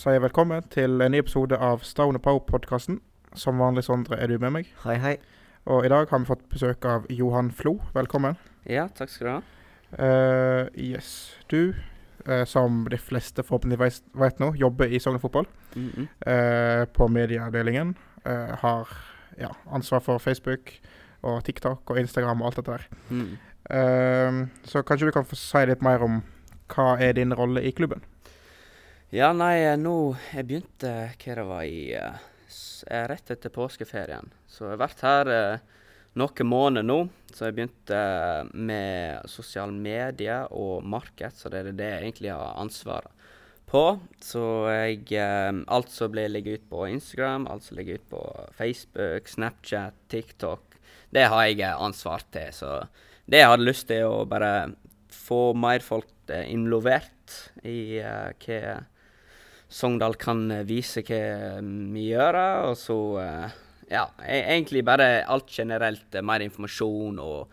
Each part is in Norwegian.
sier velkommen til en ny episode av Stone Power-podkasten. Som vanlig, Sondre, er du med meg. Hei, hei. Og i dag har vi fått besøk av Johan Flo. Velkommen. Ja, takk skal du ha. Uh, yes. Du, uh, som de fleste forhåpentligvis vet nå, jobber i Sogn Fotball Mm -hmm. uh, på medieavdelingen. Eh, har ja, ansvar for Facebook og TikTok og Instagram og alt dette der. Mm. Så kanskje du kan få si litt mer om hva er din rolle i klubben? Ja, nei, eh, nå Jeg begynte hva det var i eh, eh, Rett etter påskeferien. Så jeg har vært her eh, noen måneder nå. Så jeg begynte eh, med sosiale medier og marked, så det er det jeg egentlig har ansvaret på. Så jeg eh, Alt som blir legget ut på Instagram, alt som ligger ut på Facebook, Snapchat, TikTok, det har jeg eh, ansvar til. Så det jeg hadde lyst til å bare få mer folk eh, involvert i eh, hva Sogndal kan eh, vise hva vi gjør, og så eh, ja, e- egentlig bare alt generelt. eh, mer informasjon og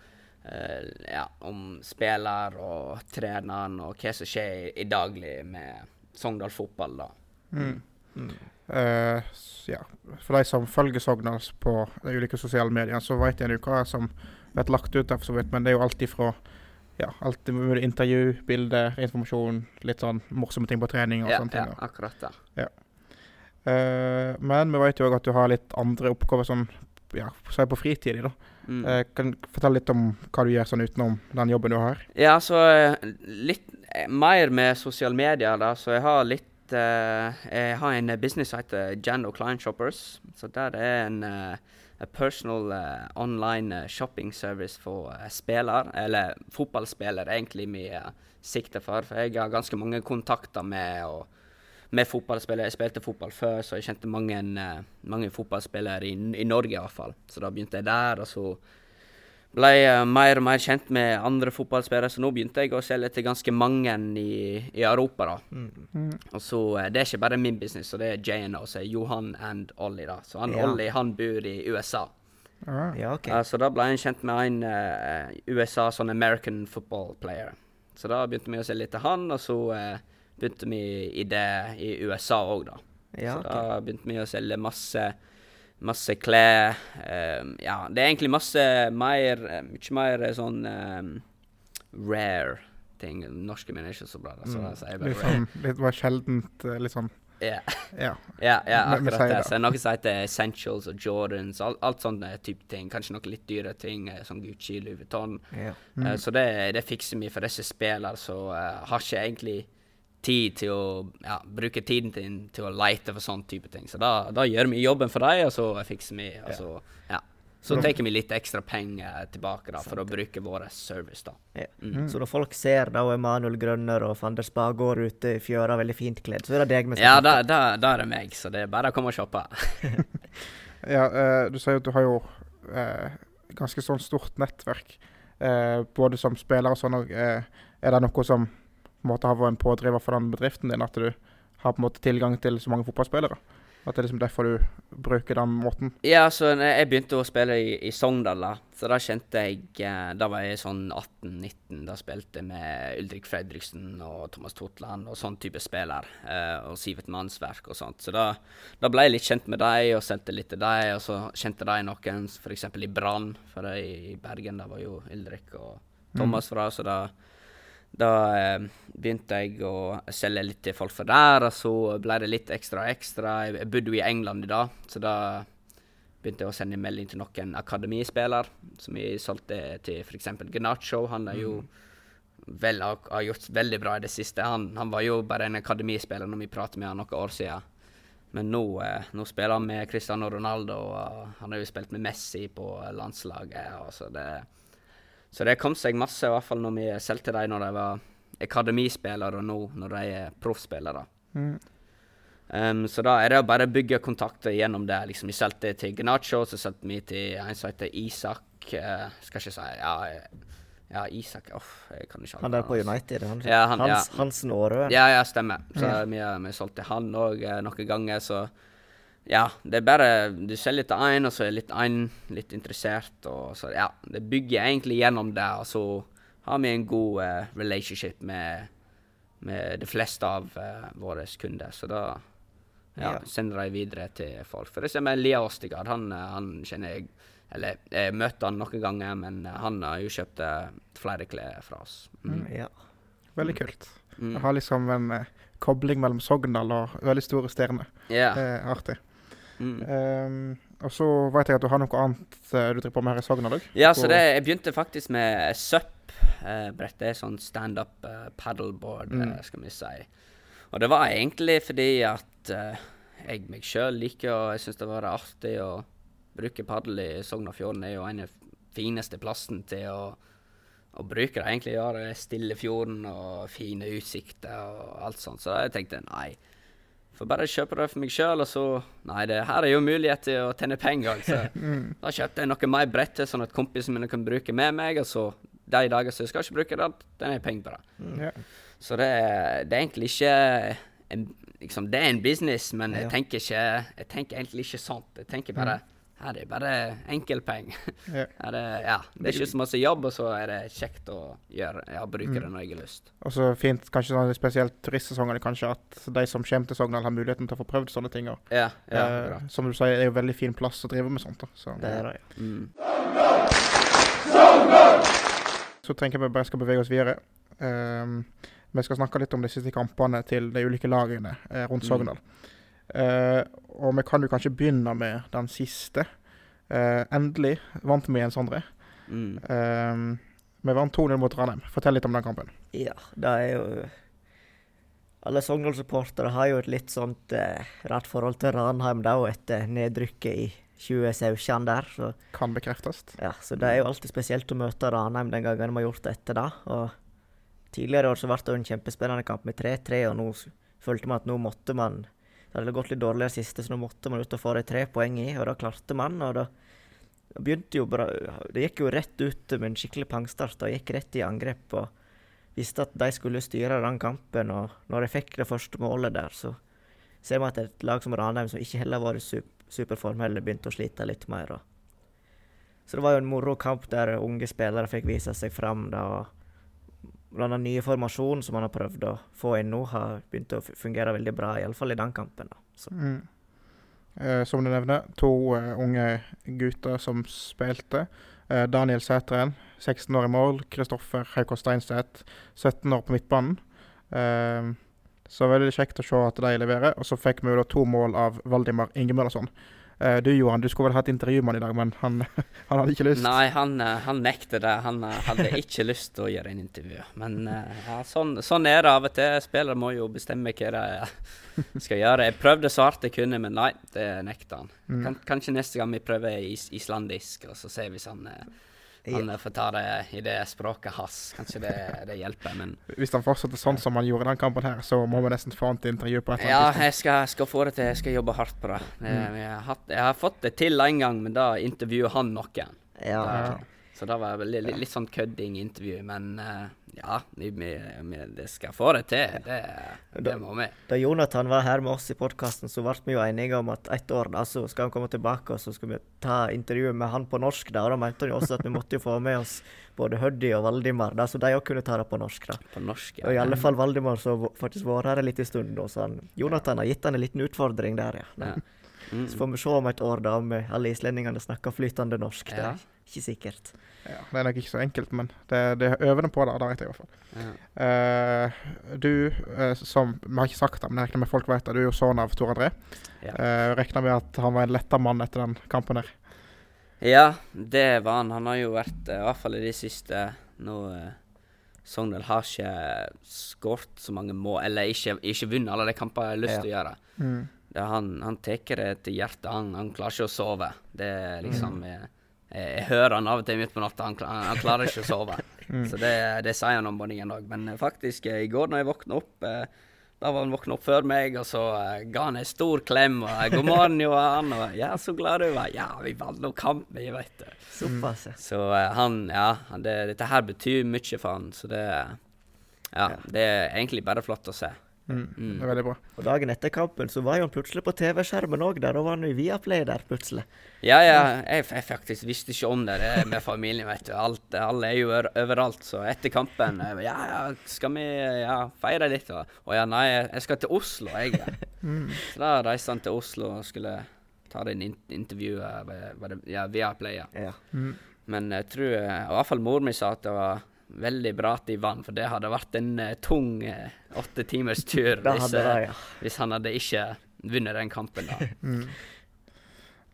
eh, ja, om spiller og treneren og hva som skjer i, daglig med Sogndal fotball, da. Mm. Mm. Uh, ja. For de som følger Sogndal på de ulike sosiale mediene, så vet en jo hva som blir lagt ut der, for så vidt. Men det er jo alt ifra ja, alt mulig intervju, bilder, informasjon, litt sånn morsomme ting på trening og Ja, sånne ja, ting. da. akkurat det. Eh, men vi vet jo òg at du har litt andre oppgaver sånn ja, si på fritid. da. Mm. Uh, kan du fortelle litt om hva du gjør sånn utenom den jobben du har? Ja, så eh, litt mer med sosiale medier, da. Så jeg har litt uh, Jeg har en business som heter Jando Client Shoppers. Så der er en a personal eh, online eh, shopping service for uh, spiller, eller fotballspiller, egentlig vi sikter for. For jeg har ganske mange kontakter med, og, med fotballspillere. Jeg spilte fotball før, så jeg kjente mange, eh, mange fotballspillere i, i Norge fall. Så da begynte jeg der, og så ble jeg mer og mer kjent med andre fotballspillere, så nå begynte jeg å selge til ganske mange i, i Europa. da. Mm. Og så eh, Det er ikke bare min business, så det er JNO, så er Johan and Ollie. da. Så han Ja. Ollie han bor i USA. Ah, Ja, okay. uh, så da ble jeg kjent med en uh, USA sånn American football player. Så da begynte vi å selge litt til han, og så uh, begynte vi i det i USA òg, da. Ja, Så okay. da begynte vi å selge masse Masse klær. Um, ja, det er egentlig masse mer eh, Mye mer eh, sånn um, rare ting. Norske mener ikke så bra, da, så da bare litt, sånn, litt mer sjeldent eh, litt sånn Ja, Ja. ja, ja Men- men akkurat det. Så noe som heter Essentials og Jordans, alt, alt sånne type ting. Kanskje noen litt dyre ting, som Gucci, Louis Vuitton. Mm. Uh, så det, det fikser vi for disse spillene som uh, har ikke egentlig tid til å ja, bruke tiden til, til å lete for sånn type ting. Så da, da gjør vi jobben for dem, og så fikser vi. Og så, ja. Så Så- tar vi litt ekstra penger tilbake da, for å bruke vår service. da. Ja. Mm. Så når folk ser da Emanuel Grønner og Fander Spagård Spa går ute i fjøra veldig fint kledd, så er det deg vi Ja, da, da, da er det meg, så det er bare å komme og shoppe. Ja, uh, du sier jo at du har jo uh, ganske sånn stort nettverk, uh, både som spiller og sånn. Eh, er det noe som på en måte har vært en pådriver for den bedriften din, at du har på en måte tilgang til så mange fotballspillere? At det er liksom derfor du bruker den måten? Ja, så jeg begynte å spille i, i Sogndal, da, så da kjente jeg eh, Da var jeg sånn 18-19. Da spilte jeg med Ulrik Fredriksen og Thomas Totland og sånn type spiller. eh, og Sivert Mannsverk og sånt. Så da, da ble jeg litt kjent med dem og sendte litt til dem. Og så kjente de noen f.eks. i Brann, for i, Bergen da var jo Ulrik og Thomas fra. Så da da eh, begynte jeg å selge litt til folk fra der, og så ble det litt ekstra og ekstra. Jeg, bodde jo i England i dag, så da begynte jeg å sende melding til noen akademispiller som vi solgte til f.eks. Gnacho. Han er jo vel, har, har gjort veldig bra i det siste. Han, han var jo bare en akademispiller når vi pratet med han noen år siden. Men nå, eh, nå spiller han med Cristiano Ronaldo, og han har jo spilt med Messi på landslaget. Og så det så det kom seg masse, i hvert fall når vi solgte dem når de var akademispillere, og nå når de er proffspillere. Mm. Um, så da er det å bare bygge kontakter gjennom det. liksom Vi solgte til Gnacho, så solgte vi til en som heter Isak. uh, skal ikke si Ja, eh, ja Isak Uff, jeg kan ikke Han der på. United, han, Ja, han- Hans, ja. Hansen Aarø. Ja, ja, stemmer. Så Ja. vi vi solgt til han òg eh, noen ganger, så ja, det er bare Du selger til én, og så er litt én litt interessert, og så ja. Det bygger egentlig gjennom det, og så har vi en god eh, relationship med med de fleste av eh, våre kunder. Så da ja, Ja. sender de videre til folk. For eksempel Lia Ostigard, han, eh, han kjenner jeg Eller jeg møtte han noen ganger, men eh, han har jo kjøpt eh, flere klær fra oss. Mm. Ja. Veldig kult. Mm. Jeg har liksom en eh, kobling mellom Sogndal og veldig store stjerner. Ja. Det er artig. Mm. Um, og så vet jeg at du har noe annet eh, du driver på med her i Sogndal òg. Ja, så det, jeg begynte faktisk med SUP-brett. det er sånn standup uh, paddleboard, Mm. uh, skal vi si. Og det var egentlig fordi at uh, jeg meg sjøl liker og jeg syns det var artig å bruke paddel i Sogn og Fjorden. Det er jo en av fineste plassen til å, å bruke det. Egentlig gjøre det stille fjorden og fine utsikter og alt sånt. Så jeg tenkte nei. Får bare kjøpe det for meg sjøl, og så Nei, det her er jo mulighet til å tjene penger. Så Mm. da kjøpte jeg noe mer brett, sånn at kompisene mine kan bruke med meg. Og så de dager som jeg skal ikke bruke det, den er penger på det. Ja. Så det, det er egentlig ikke en, liksom, Det er en business, men Ja. jeg tenker ikke Jeg tenker egentlig ikke sånt. Jeg tenker bare her er det bare enkeltpenger. Ja. Her er, ja, det er ikke så masse jobb, og så er det kjekt å gjøre, ja, bruke det når jeg har lyst. Og så fint, kanskje sånn spesielt turistsesongene, kanskje at de som kommer til Sogndal, har muligheten til å få prøvd sånne ting. Og, Ja, ja, eh, som du sier, det er jo veldig fin plass å drive med sånt. da. Så, Det er det. ja. Mm. så tenker jeg vi bare skal bevege oss videre. Um, vi skal snakke litt om de siste kampene til de ulike lagene eh, rundt Mm. Eh, og vi kan jo kanskje begynne med den siste. Uh, endelig vant vi igjen, Sondre. Mm. Uh, vi vant 2-0 mot Ranheim. Fortell litt om den kampen. Ja, det er jo Alle Sogndal-supportere har jo et litt sånt rart forhold til Ranheim da, etter nedrykket i 2017 der. Så, Kan bekreftes. ja, så det er jo alltid spesielt å møte Ranheim den gangen vi har gjort det etter det. Og tidligere år så ble det jo en kjempespennende kamp med 3-3, og nå følte man at nå måtte man Det hadde gått litt dårligere siste, så nå måtte man ut og få de tre poeng i, og da klarte man. og da begynte jo bra Det gikk jo rett ut med en skikkelig pangstart og gikk rett i angrep. og Visste at de skulle styre den kampen. og Når de fikk det første målet der, så ser man at et lag som Ranheim, som ikke heller har vært i sup superform, heller begynte å slite litt mer. Og. Så det var jo en moro kamp der unge spillere fikk vise seg fram. da, og den nye formasjonen som han har prøvd å få inn nå, har begynt å fungere veldig bra, iallfall i den kampen. Mm. Eh, som du nevner, to uh, unge gutter som spilte. Eh, Daniel Sætren, 16 år i mål. Kristoffer Haukås Steinseth, 17 år på midtbanen. Eh, så veldig kjekt å se at de leverer. Og så fikk vi da to mål av Valdimar Ingemøllason. Eh, du Johan, du skulle vel hatt intervju med han i dag, men han, han hadde ikke lyst. Nei, han, eh, han nekter det. Han eh, hadde ikke lyst til å gjøre en intervju. Men ja, sånn, sånn er det av og til. Spillere må jo bestemme hva de skal gjøre. Jeg prøvde så hardt jeg kunne, men nei, det nekter han. Mm. Kan, kanskje neste gang vi prøver is islandisk, og så ser vi hvis han, eh, eh, får ta det i det språket hans. Kanskje det, det hjelper. Men Hvis han fortsetter sånn som han gjorde i den kampen her, så må vi nesten få han til intervju på et eller annet Ja, jeg skal, skal få det til. Jeg skal jobbe hardt på det. det jeg, har hatt, jeg har fått det til en gang, men da intervjuer han noen. ja. Da, så det var litt, litt, litt sånn kødding-intervju, men uh, ja, vi, vi, vi det skal få det til. Det, det må vi. Da Jonathan var her med oss i podkasten, så ble vi jo enige om at ett år da, så skal han komme tilbake, og så skal vi ta intervjuet med han på norsk. da, og Da mente han jo også at vi måtte jo få med oss både Høddy og Valdimar, da, så de òg kunne ta det på norsk. da. På norsk, ja. Og i alle fall Valdimar, som faktisk vært her en liten stund nå, så han, Jonathan har gitt han en liten utfordring der, ja. Ja. Mm. Så får vi se om et år da om alle islendingene snakker flytende norsk. da. Ja. Ikke sikkert. Ja, det er nok ikke så enkelt, men det, det er øvende på det. Det vet jeg i hvert fall. Ja. Uh, du, uh, som Vi har ikke sagt det, men jeg regner med folk vet det. Du er jo sønn av Tor André. Ja. Uh, regner med at han var en letta mann etter den kampen der. ja, det var han. Han har jo vært, i hvert fall i de siste Nå Sogndal har ikke skåret så mange mål, eller ikke, ikke vunnet alle de kampene jeg har lyst til å gjøre. Mm. Det han, han tar det til hjertet. Han, han klarer ikke å sove. Det er liksom jeg, jeg, jeg hører han av og til midt på natta. Han, han, klarer ikke å sove. Så det, det sier han om morgenen dag. Men eh, faktisk, eh, i går når jeg våkna opp eh, Da var han våkna opp før meg, og så uh, ga han en stor klem. Og uh, 'God morgen, Johan'. Og 'Ja, så glad du var'. 'Ja, vi vant nå kampen, jeg vet det'. Såpass, ja. Så uh, han Ja, det, dette her betyr mye for han, så det Ja, det er egentlig bare flott å se. Mm. Mm. Det er veldig bra. Og dagen etter kampen så var jo han plutselig på TV-skjermen òg. Da var han jo i Viaplay der plutselig. Ja, ja. Jeg, jeg faktisk visste ikke om det, det med familien, vet du. Alt, alle er jo overalt. Så etter kampen Ja, ja, skal vi ja, feire litt? Og, og ja, nei, jeg skal til Oslo, jeg. Mm. Så da reiste han til Oslo og skulle ta det in intervjuet ja, via Play. Ja. Ja. Mm. Men jeg tror i hvert fall mor mi sa at det var veldig bra at de vant, for det hadde vært en uh, tung åtte åtte timers tur hvis, det, eh, ja. hvis han hadde ikke vunnet den kampen. da. Mm.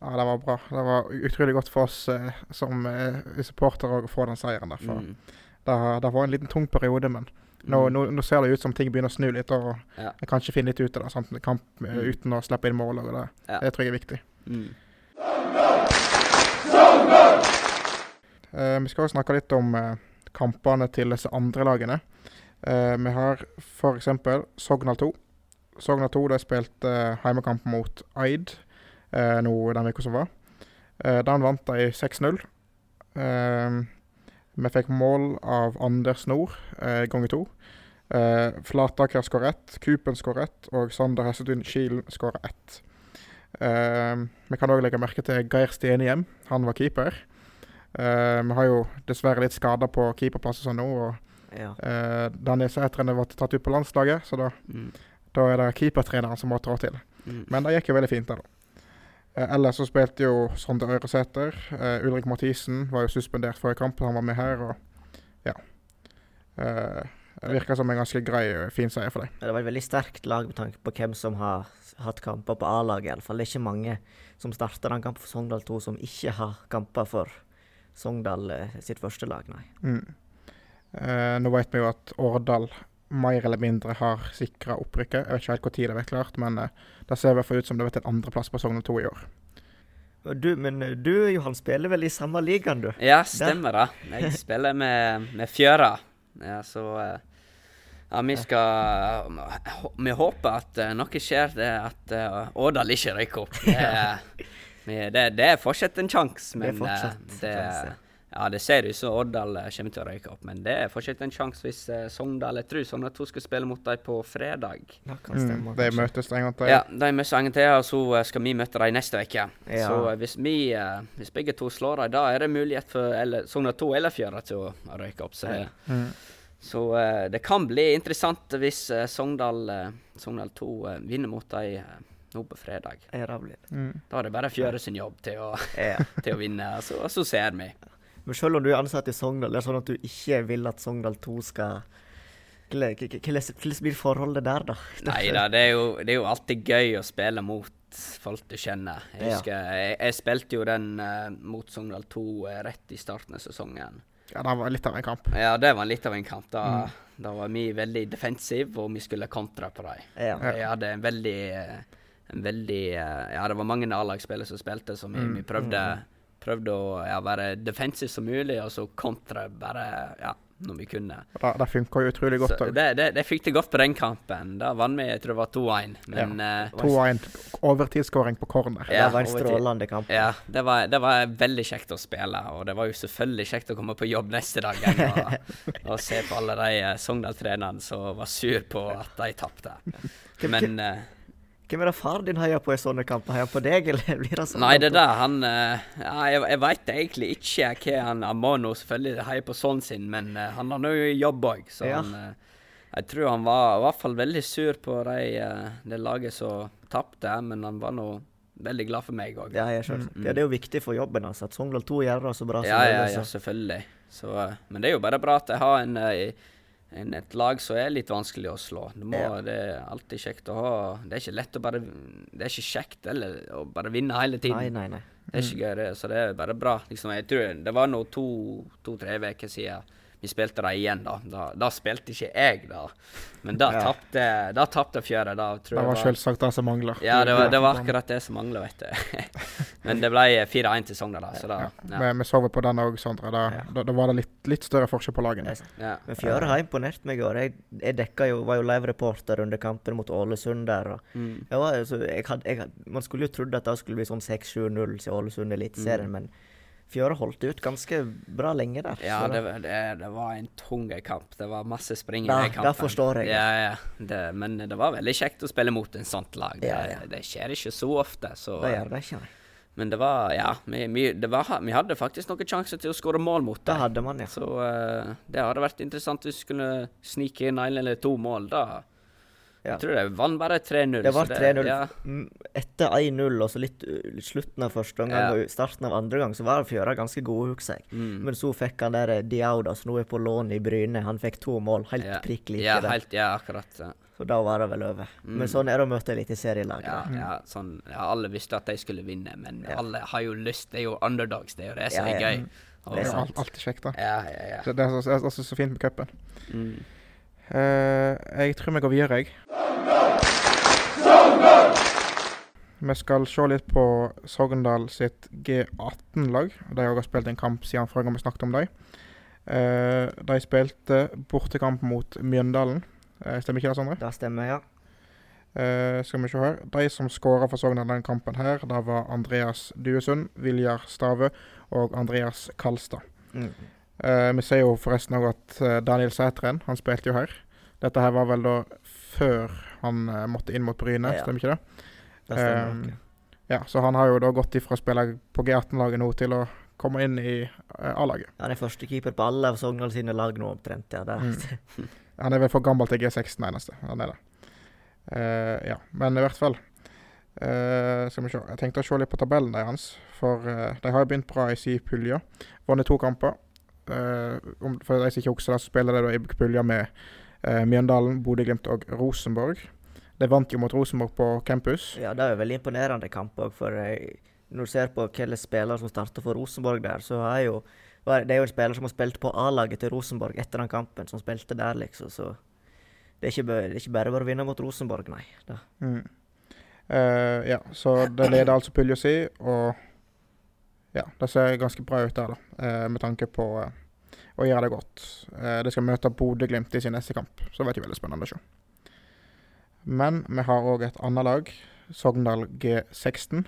Ja, det var bra. Det var utrolig godt for oss uh, som eh, supportere å få den seieren der. Mm. det, det var en liten tung periode, men nå, Mm. nå, nå ser det ut som ting begynner å snu litt. Og Ja. kan kanskje finne litt ut av det. Sant? Kamp eh, Mm. uten å slippe inn mål. Og det, Ja. det tror jeg er viktig. Mm. Eh, vi skal også snakke litt om eh, kampene til disse andre lagene. Eh, vi har f.eks. Sogndal 2. Sogndal 2 de spilte uh, heimekamp mot Eid eh, nå den uka som var. Eh, den vant de 6-0. Eh, vi fikk mål av Anders Nord eh, ganger to. Eh, Flataker skårer ett, Kupen skårer ett, og Sander Hessetun Kielen skårer ett. Eh, vi kan òg legge merke til Geir Stenhjem. Han var keeper. Eh, vi har jo dessverre litt skader på keeperplass og sånn nå. og ja. uh, Daniel Sætren ble tatt ut på landslaget, så da, Mm. da er det keepertreneren som må trå til. Mm. Men det gikk jo veldig fint, det, da. Eh, ellers så spilte jo Sondre Øresæter. Uh, Ulrik Mathisen var jo suspendert forrige kamp, han var med her, og ja. Uh, det virker som en ganske grei, fin seier for dem. Det var et veldig sterkt lag med tanke på hvem som har hatt kamper på A-laget. iallfall. Det er ikke mange som starter den kampen for Sogndal 2 som ikke har kamper for Sogndal eh, sitt første lag, nei. Mm. Eh, nå vet vi jo at Årdal mer eller mindre har sikra opprykket. Jeg vet ikke helt når det blir klart, men eh, det ser i hvert fall ut som det blir en andreplass på Sogndal 2 i år. Du, men eh, du Johan spiller vel i samme ligaen, du? Ja, stemmer det. Jeg spiller med, med Fjøra. Ja, så Ja, vi skal Vi håper at noe skjer, det at Årdal ikke røyker opp. Det, det, det er fortsatt en sjanse, Det er men fortsatt eh, det, sjanse. ja, det ser ut som Årdal eh, kommer til å røyke opp, men det er fortsatt en sjanse hvis uh, Sogndal Jeg tror Sogndal 2 skal spille mot dem på fredag. Det kan Mm, de møtes en gang til. Ja, de møtes en gang til, og så skal vi møte dem neste uke. Ja. Så hvis vi, uh, hvis begge to slår dem, da er det mulighet for eller, Sogndal 2 eller Fjøra til å røyke opp. Så, det, Mm. så uh, det kan bli interessant hvis uh, Sogndal, uh, Sogndal 2 eh, vinner mot dem eh, nå på fredag. Ja, det blir det. Mm. Da er det bare Fjøre sin jobb til å, Ja. til å vinne, og så, så ser vi. Men selv om du er ansatt i Sogndal, det er sånn at du ikke vil at Sogndal 2 skal Hvordan blir forholdet der, da? Nei da, det, er jo- det er jo alltid gøy å spille mot folk du kjenner. Jeg Ja. husker, jeg, jeg spilte jo den uh, mot Sogndal 2 uh, rett i starten av sesongen. Ja, det var litt av en kamp. Ja, det var litt av en kamp. Da, Mm. da var vi veldig defensive, og vi skulle kontra på dem. Ja. Jeg hadde en veldig eh, en veldig eh, Ja, det var mange A-lagsspillere som spilte, så vi, Mm. vi prøvde, prøvde å ja, være defensive som mulig, og så kontra bare ja, når vi kunne. Og Det, det funka jo utrolig godt. Så det, det, det fikk det godt på den kampen. Da vant vi, jeg tror det var 2-1. Men eh, 2-1 overtidsskåring på corner. Ja, det var en strålende kamp. ja, det var, det var veldig kjekt å spille, og det var jo selvfølgelig kjekt å komme på jobb neste dag og, og se på alle de eh, Sogndal-trenerne som var sur på at de tapte. Men eh, Hvem er det far din heier på i sånne kamper? Heier han på deg, eller blir det sånn? Nei, det der, han eh, ja, Jeg, jeg veit egentlig ikke hva han Amano selvfølgelig heier på sønnen sin, men eh, han har nå jobb òg, så Ja. han eh, Jeg tror han var i hvert fall veldig sur på de, det laget som tapte, men han var nå veldig glad for meg òg. Ja. Mm. Ja, det er jo viktig for jobben hans at Sogndal 2 gjør det så bra som Ja, ja, mulig. ja, så- selvfølgelig. Så, men det er jo bare bra at jeg har en, eh, en, et lag som er litt vanskelig å slå. Må, Ja. det er alltid kjekt å ha Det er ikke lett å bare Det er ikke kjekt eller, å bare vinne hele tiden. Nei, nei, nei. Det er ikke gøy, det. Så det er bare bra. Liksom, jeg tror Det var nå to-tre uker siden vi spilte det igjen, da. Da, da spilte ikke jeg, da. Men da Ja. tapte Da tapte Fjøra. Da tror Det var, var selvsagt det som mangler. Ja, det var, det var akkurat det som mangla, vet du. Men det ble 4-1 til Sogndal, da. Så da Ja. ja. Vi, vi så på den òg, Sondre. Da, Ja. da, da var det litt, litt større forskjell på lagene. ja. Men Fjøret har imponert meg i år. Jeg, jeg dekka jo, var jo live-reporter under kampen mot Ålesund der. og Mm. jeg var, altså, jeg had, jeg, hadde- Man skulle jo trodd at det skulle bli sånn 6-7-0 til Ålesund Eliteserien, Mm. men Fjøra holdt ut ganske bra lenge der. Ja, det, det, det var en tung kamp. Det var masse spring i den kampen. Det forstår jeg. Ja, ja. Det, men det var veldig kjekt å spille mot en sånt lag. Det, Ja, det skjer ikke så ofte. Så, Det gjør det ikke. men det var Ja, vi, vi, det var, vi hadde faktisk noen sjanser til å skåre mål mot Det Det hadde man, ja. Så uh, det hadde vært interessant hvis vi kunne snike inn en eller to mål. Da. Jeg tror det vant bare 3-0. Det var 3-0. Ja, Mm, Etter 1-0 og så litt uh, slutten av første omgang Ja. og starten av andre gang, så var Fjøra ganske gode, husker jeg. mm. Men så fikk han der eh, Diauda, som nå er på lån i Bryne, han fikk to mål. Helt ja. prikk like ja, helt, ja, akkurat. Ja. Så da var det vel over. Men sånn er det å møte eliteserielaget. Ja, ja, sånn, ja, alle visste at de skulle vinne, men Ja. alle har jo lyst. Det er jo underdogs, det er jo det som Ja, er ja. gøy. Og, Det er sant. alt- alltid kjekt, da. Ja, ja, ja. Det, det er så, også så fint med cupen. Mm. Uh, jeg tror vi går videre, jeg. Vi skal se litt på Sogndal sitt G18-lag. De har også spilt en kamp siden forrige gang vi snakket om dem. Eh, de spilte bortekamp mot Mjøndalen. Eh, stemmer ikke det, Sondre? Det stemmer, ja. Eh, skal vi se her. De som skåra for Sogndal denne kampen, her, det var Andreas Duesund, Viljar Stave og Andreas Kalstad. Mm. Vi ser jo forresten òg at Daniel Sætren, han spilte jo her. Dette her var vel da før han måtte inn mot Bryne, Ja. stemmer ikke det? Um, ja. Så han har jo da gått ifra å spille på G18-laget nå til å komme inn i uh, A-laget. Han er førstekeeper på alle av Sogndal sine lag nå, omtrent. ja. Mm. Han er vel for gammel til G16 eneste. Han er det. Uh, ja, men i hvert fall. Uh, skal vi se. Jeg tenkte å se litt på tabellen deres. For uh, de har jo begynt bra i sin pulje. Vunnet to kamper. Uh, om, for de som ikke husker det, så spiller de da i pulja med Mjøndalen, Bodø-Glimt og Rosenborg. De vant jo mot Rosenborg på campus. ja, det er jo veldig imponerende kamp òg, for eh, når du ser på hvilke spillere som starter for Rosenborg der, så er jo det er jo en spiller som har spilt på A-laget til Rosenborg etter den kampen, som spilte der, liksom. Så det er ikke, bø- det er ikke bare bare å vinne mot Rosenborg, nei. Mm. Uh, ja, så det leder altså pulja si, og ja, det ser ganske bra ut der, da. uh, med tanke på uh, å gjøre det godt. De skal møte Bodø-Glimt i sin neste kamp, så det blir veldig spennende å se. Men vi har òg et annet lag, Sogndal G16.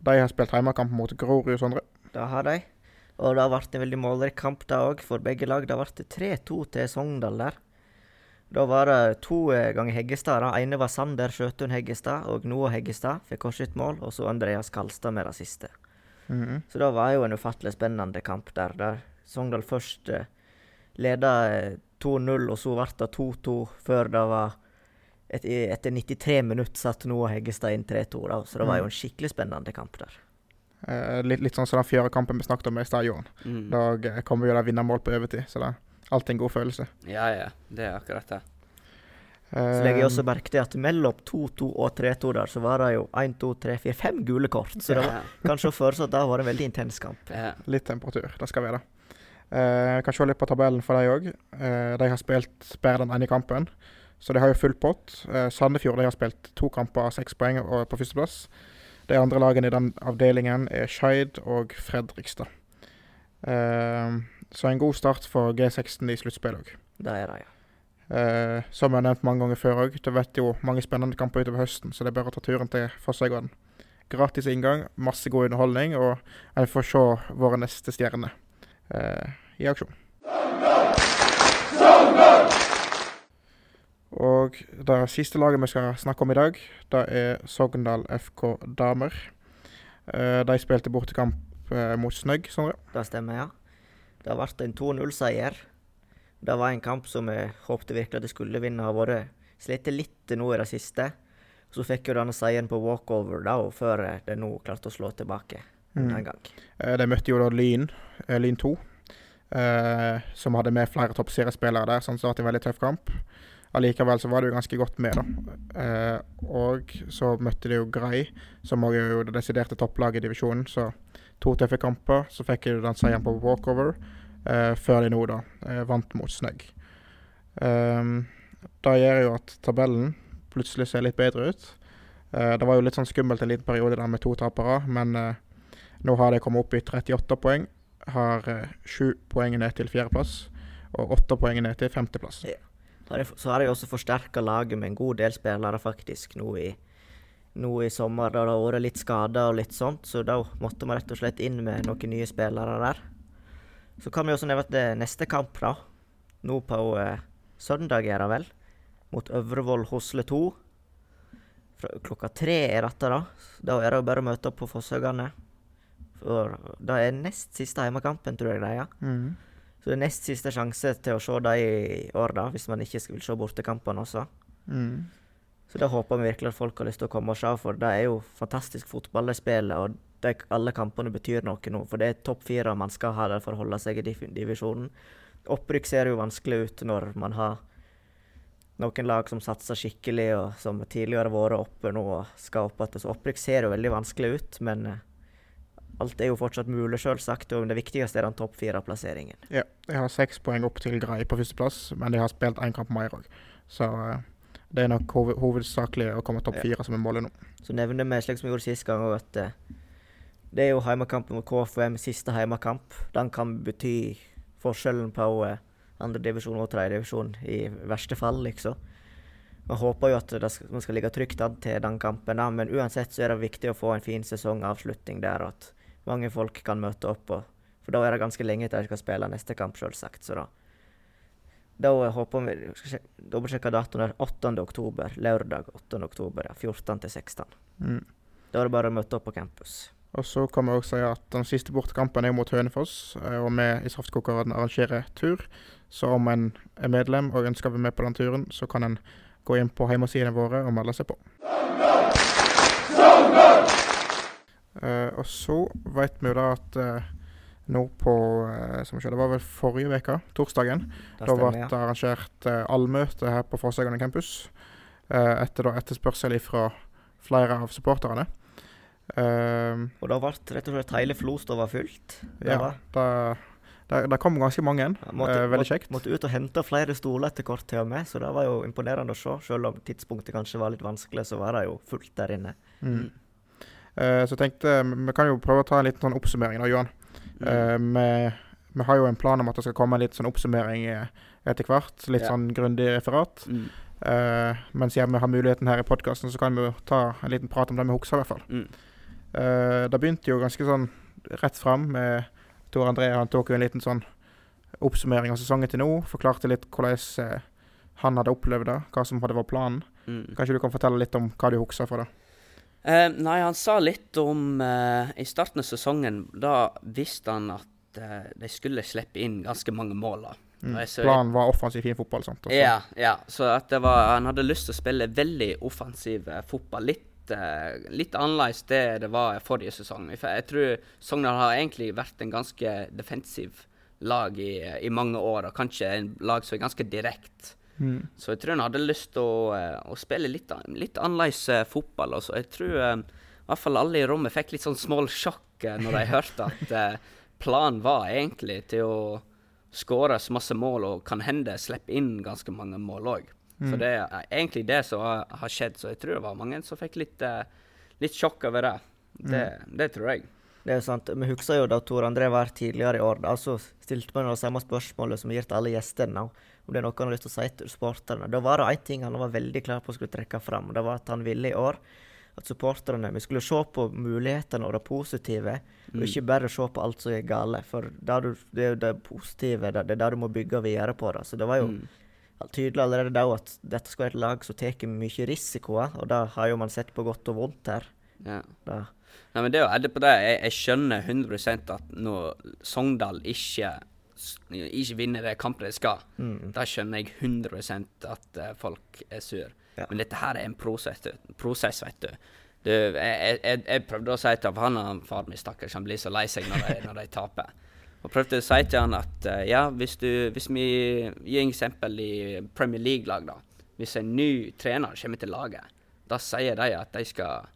De har spilt hjemmekamp mot Grorud, Sondre. Det har de. Og det vært en veldig målrik kamp da òg, for begge lag. Det vært 3-2 til Sogndal der. Da var det to eh, ganger Heggestad. Den ene var Sander Skjøtun Heggestad, og Noah Heggestad fikk hvert mål. Og så Andreas Kalstad med det siste. Mhm. Så det var jo en ufattelig spennende kamp der. Der Sogndal først eh, leda eh, 2-0, og så ble det 2-2 før det var et, Etter 93 minutter satt Noah Heggestad inn 3-2, da. Så det var jo en skikkelig spennende kamp der. Eh, litt, litt sånn som den fjerde-kampen vi snakket om i stad, Johan. Mm. Da eh, kommer jo det vinnermål på overtid, så det er alltid en god følelse. Ja, ja. Det er akkurat det. Så legger jeg også Eh, merke til at mellom 2-2 og 3-2 der, så var det jo 1, 2, 3, 4, 5 gule kort. Så det var kanskje å føle at det har vært en veldig intens kamp. Ja. Litt temperatur, det skal være. Eh, Vi kan se litt på tabellen for dem òg. de har spilt bedre den ene kampen, så de har jo full pott. Eh, Sandefjord de har spilt to kamper av seks poeng på førsteplass. De andre lagene i den avdelingen er Skeid og Fredrikstad. Eh, så en god start for G16 i sluttspillet òg. Det er det, ja. Eh, som jeg har nevnt mange ganger før òg, det vet jo mange spennende kamper utover høsten, så det er bare å ta turen til Fossøygarden. Gratis inngang, masse god underholdning, og en får se våre neste stjerner eh, i aksjon. Og det siste laget vi skal snakke om i dag, det er Sogndal FK Damer. Eh, de spilte bortekamp eh, mot Snøgg, Sondre. Det stemmer, ja. Det vært en 2-0-seier. Det var en kamp som jeg håpte virkelig at de skulle vinne. Har vært slitt litt nå i det siste. Så fikk jo denne seieren på walkover da, og før de nå klarte å slå tilbake Mm. en gang. Eh, De møtte jo da Lyn, eh, Lyn 2, eh, som hadde med flere toppseriespillere der, sånn så det var en veldig tøff kamp. Allikevel så var det jo ganske godt med, da. Eh, og så møtte de jo Grei, som òg er jo det desiderte topplaget i divisjonen. Så to tøffe kamper. Så fikk de den seieren på walkover, eh, før de nå da eh, vant mot Snøgg. Um, det gjør jo at tabellen plutselig ser litt bedre ut. Eh, det var jo litt sånn skummelt en liten periode der med to tapere, men eh, nå har de kommet opp i 38 poeng. Har eh, sju poeng ned til fjerdeplass, og åtte poeng ned til femteplass. De- Så har de også forsterka laget med en god del spillere faktisk nå i, nå i sommer, da det har vært litt skader og litt sånt, så da måtte vi rett og slett inn med noen nye spillere der. Så kan vi også nevne at det er neste kamp, da. Nå på eh, søndag, er det vel. Mot Øvrevoll Hosle 2. Fra klokka tre er dette, da. Da er det jo bare å møte opp på Fosshaugane. For det er nest siste hjemmekampen, tror jeg det er. ja. Mm. Så det er nest siste sjanse til å se dem i år, da, hvis man ikke vil se bortekampene også. Mm. Så det håper vi virkelig at folk har lyst til å komme og se, for det er jo fantastisk fotball de spiller, og de, alle kampene betyr noe nå. For det er topp fire man skal ha der for å holde seg i divisjonen. Opprykk ser jo vanskelig ut når man har noen lag som satser skikkelig, og som tidligere har vært oppe nå og skal opp igjen. Så opprykk ser jo veldig vanskelig ut, men eh, alt er jo fortsatt mulig, selvsagt. Og det viktigste er den topp fire-plasseringen. Ja, de har seks poeng opp til Grei på førsteplass, men de har spilt én kamp mer òg. Så eh, det er nok hoved hovedsakelig å komme topp Ja. som er målet nå. Så nevner vi, slik som vi gjorde sist gang, at eh, det er jo heimekampen mot KFUM, siste heimekamp. Den kan bety forskjellen på uh, andredivisjon og tredjedivisjon i verste fall, liksom. Vi håper jo at det skal, man skal ligge trygt an til den kampen, da, men uansett så er det viktig å få en fin sesongavslutning der, og at mange folk kan møte opp. Og, for da er det ganske lenge til de skal spille neste kamp, selvsagt. Så da, da håper vi Dobbeltsjekke datoen der 8. oktober. Lørdag 8. oktober, ja. 14 til 16. Mm. Da er det bare å møte opp på campus. Og så kan vi også si at den siste bortekampen er mot Hønefoss, eh, og vi i Saftkokeren arrangerer tur. Så om en er medlem og ønsker å være med på den turen, så kan en gå inn på hjemmesidene våre og melde seg på. Eh, og så vet vi jo da at uh, nå på uh, som skjer, Det var vel forrige uke, torsdagen, Det da ble det det arrangert uh, allmøte her på Fosshaugane campus. etter da etterspørsel fra flere av supporterne. Eh, Og da ble rett og slett hele Flostova fylt. Det ja, da det, det, det kom ganske mange. Ja, måtte, veldig måtte- kjekt. Måtte ut og hente flere stoler etter kort til og med, så det var jo imponerende å se. Selv om tidspunktet kanskje var litt vanskelig, så var det jo fullt der inne. Mm. Eh, så jeg tenkte vi kan jo prøve å ta en liten sånn oppsummering da, Johan. Mm. Eh, vi, vi har jo en plan om at det skal komme en litt sånn oppsummering eh, etter hvert. Litt Ja. sånn grundig referat. Mm. Uh, men siden vi har muligheten her i podkasten, så kan vi jo ta en liten prat om det vi husker, i hvert fall. Mm. Uh, det begynte jo ganske sånn rett fram med Tor André. Han tok jo en liten sånn oppsummering av sesongen til nå. Forklarte litt hvordan han hadde opplevd det, hva som hadde vært planen. Mm. Kanskje du kan fortelle litt om hva du husker fra det? Eh, nei, han sa litt om eh, I starten av sesongen, da visste han at eh, de skulle slippe inn ganske mange mål. da. Mm. Planen var offensiv, fin fotball. sant? Også. Ja, ja. Så var, han hadde lyst til å spille veldig offensiv fotball. Litt, litt annerledes det det var forrige sesong. For jeg tror Sogndal har egentlig vært en ganske defensiv lag i, i mange år, og kanskje en lag som er ganske direkte. Mm. Så jeg tror han hadde lyst til å, eh, å spille litt, litt annerledes eh, fotball. Og jeg tror eh, i hvert fall alle i rommet fikk litt sånn small sjokk når de hørte at planen var egentlig til å skåre så masse mål og kan hende slippe inn ganske mange mål òg. Så Mm. det er egentlig det som har, har skjedd. Så jeg tror det var mange som fikk litt, litt sjokk over det. Det, det tror jeg. Det er sant. Vi husker jo da Tor André var her tidligere i år. Da så stilte vi det samme spørsmålet som vi gir til alle gjestene. nå, Om det er noe han har lyst til å si til supporterne. Da var det én ting han var veldig klar på å skulle trekke fram. og Det var at han ville i år at supporterne Vi skulle se på mulighetene og det positive, og ikke bare se på alt som er gale. For det, du, det er jo det positive, det, det er det du må bygge videre på. da. Så det var jo Mm. tydelig allerede da at dette skal være et lag som tar mye risikoer, og det har jo man sett på godt og vondt her. Ja. Da. Nei, men det er jo på det. Jeg, jeg skjønner 100 at når Sogndal ikke, ikke vinner det kampet de skal, Mm. da skjønner jeg 100 at eh, folk er sur. Ja. Men dette her er en prosess, prosess vet du. du jeg, jeg, jeg prøvde å si til han, han far min stakkars, han blir så lei seg når de, når de taper. Og prøvde å si til han at eh, ja, hvis, du, hvis vi gir eksempel i Premier League-lag, da. Hvis en ny trener kommer til laget, da sier de at de skal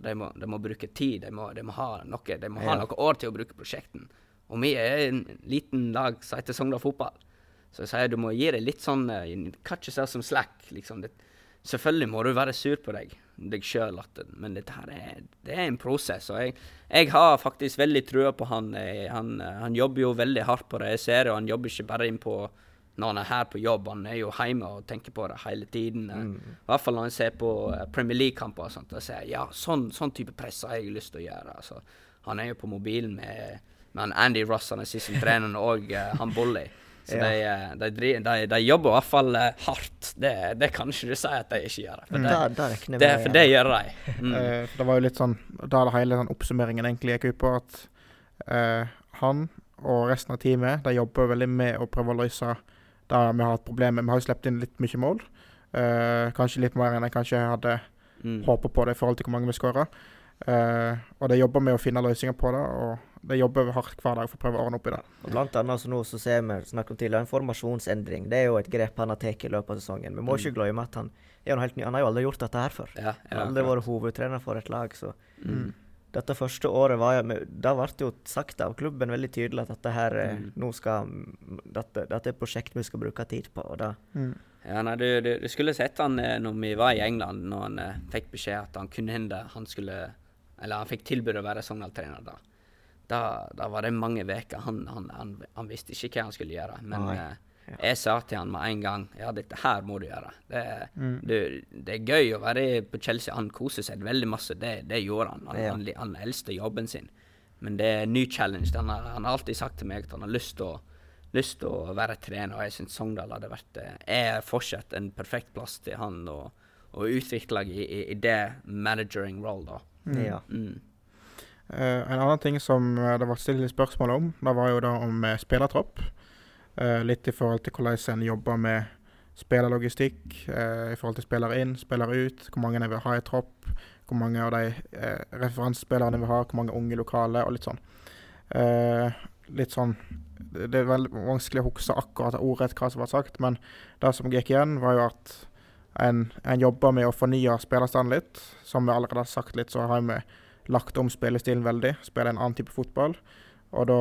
de må, de må bruke tid, de må, de må ha noe de må ha Ja. noen år til å bruke prosjekten. Og vi er en liten lag som heter Sogndal Fotball. Så jeg sier du må gi deg litt sånn uh, Cut yourself som slack. liksom. Det, selvfølgelig må du være sur på deg, deg sjøl, men dette her er, det er en prosess. Og jeg, jeg har faktisk veldig trua på han. Jeg, Han, eh, han jobber jo veldig hardt på det. Jeg ser og han jobber ikke bare inn på når han er her på jobb. Han er jo hjemme og tenker på det hele tiden. eh. Mm. I hvert fall når han ser på eh, Premier League-kamper og sånt. Og sier ja, sånn, sånn type press har jeg lyst til å gjøre. Altså, han er jo på mobilen med, med han Andy Ross, han er siste trener, og uh, han Bolly. Så Ja. de, eh, de, de, de jobber i hvert fall eh, hardt. Det, det kan ikke du si at de ikke gjør. For, det, Da, da det, for det gjør de. Mm. Uh, det var jo litt sånn Da det hele sånn oppsummeringen egentlig gikk ut på at uh, han og resten av teamet de jobber veldig med å prøve å løse det vi har hatt problemer med. Vi har jo sluppet inn litt mye mål. Uh, kanskje litt mer enn jeg kanskje hadde Mm. håpet på det i forhold til hvor mange vi skåra. og de jobber med å finne løsninger på det, og de jobber hardt hver dag for å prøve å ordne opp i det. Og blant annet så nå så ser vi snakket om tidligere, en formasjonsendring. Det er jo et grep han har tatt i løpet av sesongen. Vi må ikke glemme at han er jo helt ny. Han har jo aldri gjort dette her før. Ja, Han har aldri vært hovedtrener for et lag. så Mm. dette første året var jo Da ble det jo sagt av klubben veldig tydelig at dette her eh, Mm. nå skal dette, dette er et prosjekt vi skal bruke tid på. og da Ja, nei, du, du, du skulle sett han eh, når vi var i England, når han eh, fikk beskjed at han kunne hende han skulle Eller han fikk tilbud å være Sogndal-trener da. Da. Da var det mange uker. Han, han, han, han visste ikke hva han skulle gjøre. Men eh, Ja. jeg sa til han med en gang ja, dette her må du gjøre. Det, Mm. du, det er gøy å være på Chelsea. Han koser seg veldig masse. Det, det gjorde han. Han, Ja. han, elsket jobben sin. Men det er en ny challenge. Han har, han har alltid sagt til meg at han har lyst til å lyst til å være trener, og jeg syns Sogndal hadde vært eh, er fortsatt en perfekt plass til han å utvikle i, i, i det managering role, da. ja. Mm. Eh, en annen ting som eh, det var stilt litt spørsmål om, det var jo da om eh, spillertropp. Litt i forhold til hvordan en jobber med spillerlogistikk, eh, i forhold til spiller inn, spiller ut, hvor mange en vil ha i tropp, hvor mange av de eh, referansespillerne en vil ha, hvor mange unge lokale, og litt sånn. Eh, litt sånn Det er veldig vanskelig å huske akkurat ordrett hva som var sagt, men det som gikk igjen, var jo at en, en jobber med å fornye spillerstanden litt. Som vi allerede har sagt litt, så har vi lagt om spillestilen veldig. Spille en annen type fotball. Og da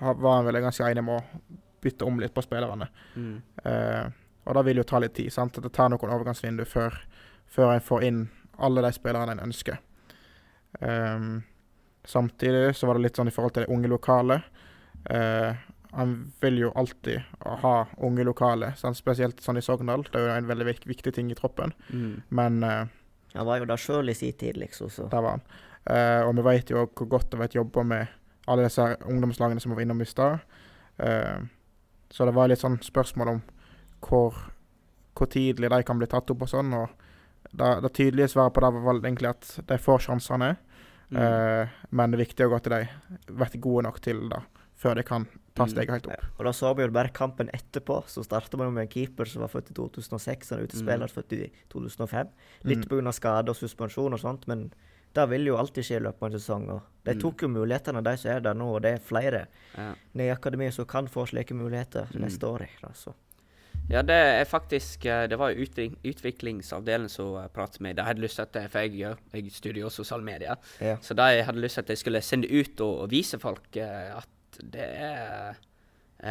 var han vel ganske enig med å bytte om litt på spillerne. Mm. Eh, og det vil jo ta litt tid. sant? Det tar noen overgangsvindu før, før en får inn alle de spillerne en ønsker. Um, samtidig så var det litt sånn i forhold til det unge lokale. Uh, han vil jo alltid ha unge lokale, sant? spesielt sånn i Sogndal. Det er jo en veldig viktig ting i troppen. Mm. Men uh, Han var jo da sjøl i sin tid, liksom. Så. der var han. Eh, og vi vet jo hvor godt det var jobba med alle disse ungdomslagene som vi var innom i stad. Uh, så det var litt sånn spørsmål om hvor, hvor tidlig de kan bli tatt opp og sånn. Og det, det tydelige svaret på det var egentlig at de får sjansene, Mm. uh, men det er viktig også at de blir gode nok til det før de kan ta Mm. steget helt opp. Og da så vi jo bare kampen etterpå. Så starta man jo med en keeper som var født i 2006, og en utespiller Mm. født i 2005. Litt Mm. pga. skade og suspensjon og sånt, men det vil jo alltid skje i løpet av en sesong. Og de Mm. tok jo mulighetene, de som er der nå, og det er flere Ja. nede i akademiet som kan få slike muligheter Mm. neste år. Altså. Ja, det er faktisk eh, Det var utvik utviklingsavdelen som uh, pratet med. De hadde lyst til at For jeg, jeg studerer også sosiale medier. Ja. Så de hadde lyst til at jeg skulle sende ut og, og vise folk eh, at det er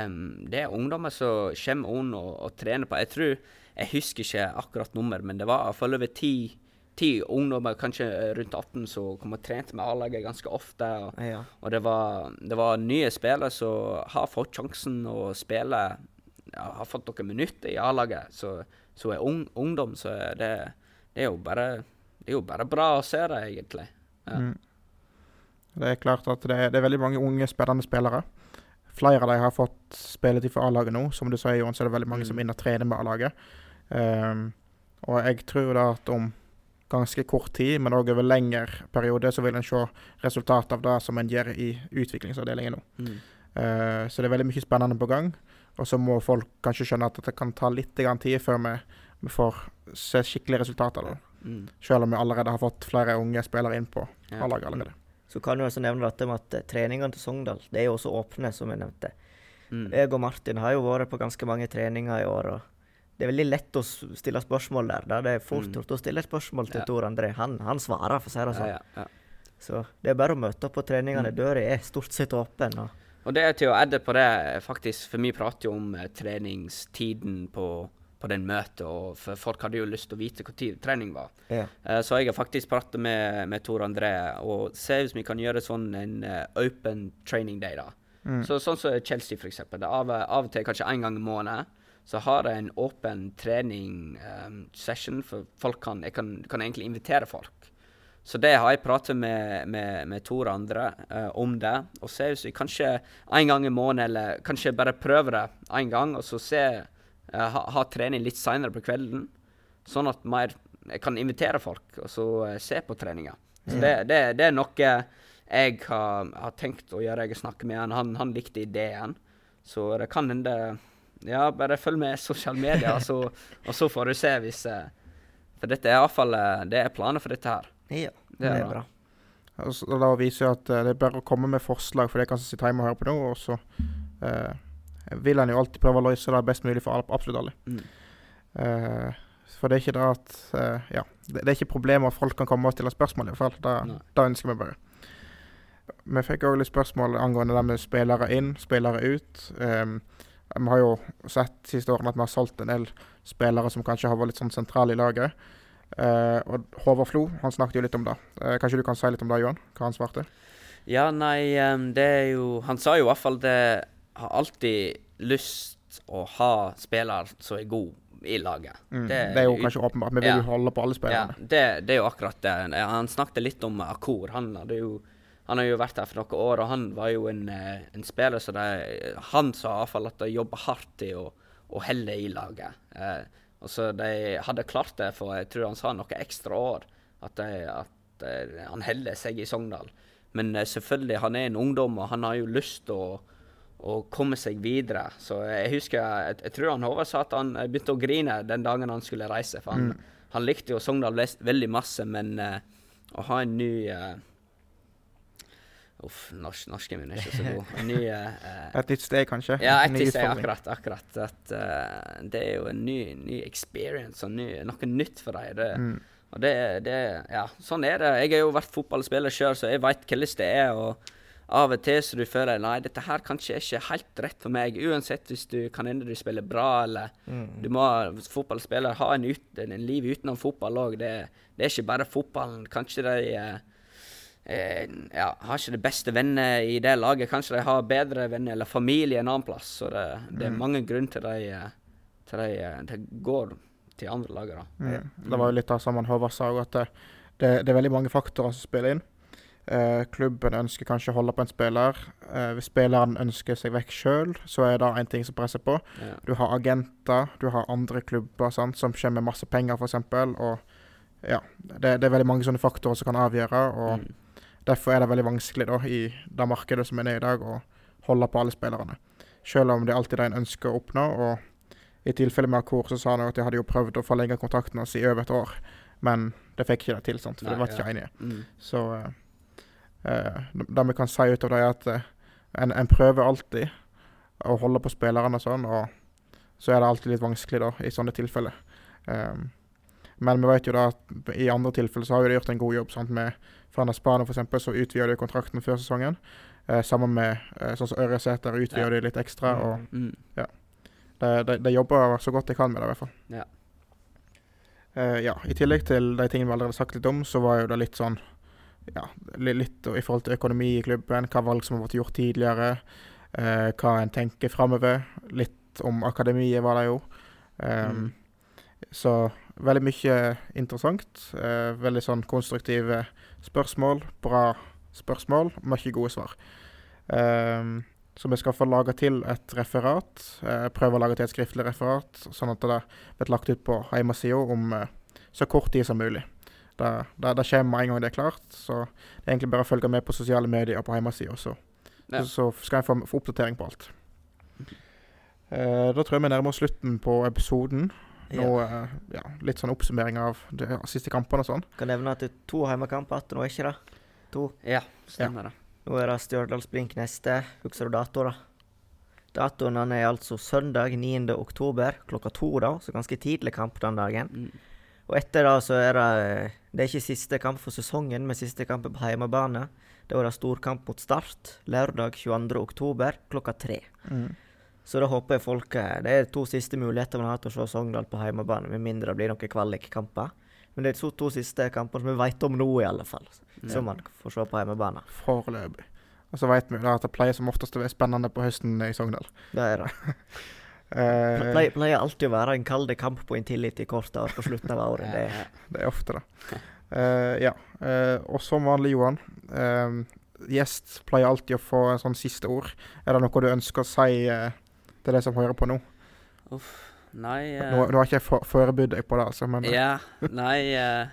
um, Det er ungdommer som kommer inn og, og trener på Jeg tror Jeg husker ikke akkurat nummer, men det var over ti, ti ungdommer, kanskje rundt 18, som kom og trente med A-laget ganske ofte. Og, Ja. og det var, det var nye spillere som har fått sjansen å spille ja, Har fått noen minutter i A-laget, så, så er ung, ungdom, så er det, det er bare Det er jo bare bra å se det, egentlig. Ja. Mm. Det er klart at det er, det er veldig mange unge, spennende spillere. Flere av dem har fått spilletid for A-laget nå. Som du sier, Johan, så er det veldig mange som Mm. er inne og trener med A-laget. Um, og jeg tror da at om ganske kort tid, men òg over lengre periode, så vil en se resultatet av det som en gjør i utviklingsavdelingen nå. Mm. Uh, så det er veldig mye spennende på gang. Og så må folk kanskje skjønne at det kan ta litt tid før vi, vi får se skikkelige resultater. da. Mm. Selv om vi allerede har fått flere unge spillere inn på Ja. A-laget allerede. Så kan du også nevne med at eh, treningene til Sogndal det er jo også åpne, som jeg nevnte. Mm. Jeg og Martin har jo vært på ganske mange treninger i år. og Det er veldig lett å stille spørsmål der. Da det er fort Mm. å stille et spørsmål til Ja. Tor André. Han, han svarer, for å si det sånn. ja, ja. Så det er bare å møte opp på treningene. Mm. Døra er stort sett åpen. Og Og det er til å adde på det, faktisk, for vi prater jo om eh, treningstiden på, på den møtet, og for folk hadde jo lyst til å vite når trening var. ja. Eh, så jeg har faktisk pratet med, med Tor André og se hvis vi kan gjøre sånn en eh, open training day, da. Mm. Så, sånn som Chelsea, eksempel. Det er Av, av og til kanskje én gang i måneden. Så har jeg en åpen trening-session, for folk kan, jeg kan, kan egentlig invitere folk. Så det har jeg pratet med, med, med to andre uh, om det. Og se hvis vi kanskje en gang i måneden, eller kanskje bare prøver det en gang, og så se, uh, ha, ha, trening litt seinere på kvelden. Sånn at mer, jeg kan invitere folk og så uh, se på treninga. Så det, det, det, er noe jeg har, har, tenkt å gjøre. Jeg snakker med han. han. Han likte ideen. Så det kan hende Ja, bare følg med i sosiale medier, og, så, og så får du se hvis For dette er iallfall Det er planer for dette her. Ja, det er, det er bra. Altså, da viser jeg at uh, det er bare å komme med forslag, for det kan sitte hjemme og høre på noe. Og så uh, vil en jo alltid prøve å løse det best mulig for absolutt alle. Mm. Uh, for det er ikke det at Ja, det, det, er ikke problemet at folk kan komme og stille spørsmål, i hvert fall. Da ønsker vi bare. Vi fikk òg litt spørsmål angående det med spillere inn, spillere ut. Um, vi har jo sett siste årene at vi har solgt en del spillere som kanskje har vært litt sånn sentrale i laget. Uh, og Håvard Flo han snakket jo litt om det. Uh, kanskje du kan si litt om det, Johan? Hva han svarte? Ja, nei, det er jo Han sa jo i hvert fall det har alltid lyst å ha spiller som er god i laget. Mm, det, det, er jo kanskje åpenbart. Vi vil jo holde på alle spillerne. Ja, det, det, er jo akkurat det. Han snakket litt om Akor. Han, hadde jo, han har jo vært her for noen år, og han var jo en, eh, en spiller så det, Han sa iallfall at de jobber hardt i å, å helle i laget. Eh, så de hadde klart det for jeg tror han sa noe ekstra år, at, de, at de, han holder seg i Sogndal. Men uh, selvfølgelig, han er en ungdom, og han har jo lyst til å, å, komme seg videre. Så jeg husker, jeg, jeg tror han Håvard sa at han begynte å grine den dagen han skulle reise. For han, mm. han likte jo Sogndal veldig masse, men uh, å ha en ny uh, Uff, norsk, norsken min er ikke så god. Ny, uh, et nytt sted, kanskje? Ja, et nytt sted, akkurat. akkurat. At, uh, det er jo en ny, ny experience og ny, noe nytt for dem. Det, mm. Og det, det, ja, sånn er det. Jeg har jo vært fotballspiller sjøl, så jeg veit hvordan det er. og av og til så du føler nei, dette her kanskje er ikke helt rett for meg. Uansett hvis du kan hende du spiller bra, eller mm. du må fotballspiller ha en, ut, en, liv utenom fotball òg. Det, det, er ikke bare fotballen. Kanskje de eh, ja, har ikke de beste venner i det laget. Kanskje de har bedre venner eller familie en annen plass. Så det, det er mm. mange grunner til de, eh, til de, eh, de går til andre lag. Mm. Det var jo litt av samme Håvard sa, at det, det, det, er veldig mange faktorer som spiller inn. Eh, klubben ønsker kanskje å holde på en spiller. Eh, hvis spilleren ønsker seg vekk sjøl, så er det en ting som presser på. Ja. Du har agenter, du har andre klubber sant, som kommer med masse penger, f.eks. Og ja, det, det, er veldig mange sånne faktorer som kan avgjøre. og mm. Derfor er det veldig vanskelig da, i det markedet som er nede i dag, å holde på alle spillerne. Selv om det alltid er en ønsker å oppnå. og I tilfelle med Akor så sa han at de hadde jo prøvd å forlenge kontrakten hans i over et år, men det fikk ikke det til, sant? for Nei, de var ikke ja. enige. Mm. Så uh, det vi kan si ut av det, er at uh, en, en, prøver alltid å holde på spillerne og sånn, og så er det alltid litt vanskelig da, i sånne tilfeller. Um, men vi vet jo da at i andre tilfeller så har de gjort en god jobb sant, med for Spania f.eks. så utvider de kontrakten før sesongen. Eh, sammen med eh, sånn som Ørjesæter utvider ja. de litt ekstra. Mm. og mm. ja. De, de, de, jobber så godt de kan med det, i hvert fall. Ja. Eh, ja. I tillegg til de tingene vi allerede har sagt litt om, så var jo det litt sånn ja, litt i forhold til økonomi i klubben, hva valg som har vært gjort tidligere, eh, hva en tenker framover. Litt om akademiet var det jo. Um, mm. Så veldig mye interessant. Eh, veldig sånn konstruktive spørsmål. Bra spørsmål. Mye gode svar. Um, så vi skal få lage til et referat. Uh, prøve å lage til et skriftlig referat, sånn at det blir lagt ut på hjemmesida om uh, så kort tid som mulig. Det, det, det, kommer en gang det er klart. Så det er egentlig bare å følge med på sosiale medier på hjemmesida, så, ja. så, skal en få, få, oppdatering på alt. Uh, da tror jeg vi nærmer oss slutten på episoden. Nå, ja. ja. litt sånn oppsummering av de siste kampene og sånn. Kan nevne at det er to hjemmekamper igjen nå, ikke det? To. Ja, stemmer det. Nå er det Stjørdals-Blink neste. Husker du dato, da? Datoen er altså søndag 9. oktober klokka to, da, så ganske tidlig kamp den dagen. Mm. Og etter det så er det Det er ikke siste kamp for sesongen, men siste kamp på hjemmebane. Da er det storkamp mot Start lørdag 22. oktober klokka tre. Mm. Så da håper jeg folk eh, Det er to siste muligheter man har til å se Sogndal på hjemmebane, med mindre det blir noen kvalikkamper. Men det er de to siste kampene som vi vet om nå, i alle fall. Ja. Som man får se på hjemmebane. Foreløpig. Og så vet vi at det pleier som oftest å være spennende på høsten i Sogndal. Det er det. Det Pleier, pleier alltid å være en kald kamp på Intility kort år på slutten av året. Det, det er ofte det. Uh, ja. Uh, og som vanlig, Johan. Uh, gjest pleier alltid å få en sånn siste ord. Er det noe du ønsker å si eh, til det som hører på nå? Uff. Nei uh, Nå, nå har ikke jeg for, forberedt deg på det, altså, men eh, Ja, nei uh,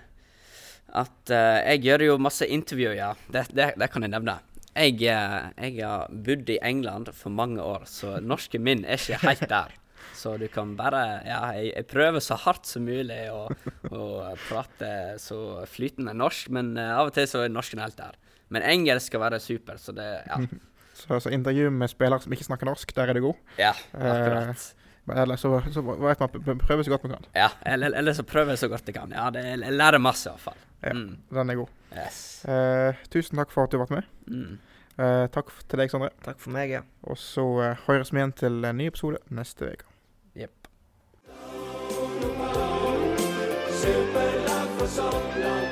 At uh, jeg gjør jo masse intervjuer, ja. Det, det, det kan jeg nevne. Jeg, eh, jeg har bodd i England for mange år, så norsken min er ikke helt der. Så du kan bare Ja, jeg, jeg prøver så hardt som mulig å, å prate så flytende norsk, men eh, av og til så er norsken helt der. Men engelsk skal være super, så det Ja. Så, så intervju med spillere som ikke snakker norsk, der er du god. Ja, eh, akkurat. Eh, eller så, så vet man prøver så godt man kan. Ja, eller, eller så prøver jeg så godt jeg kan. Ja, det, jeg lærer masse, i hvert fall. Ja. Mm. Den er god. Yes. Eh, tusen takk for at du ble med. Mm. Eh, takk til deg, Sondre. Takk for meg, ja. Og så eh, høres vi igjen til en ny episode neste uke. Jepp. Superlag for Sogndal.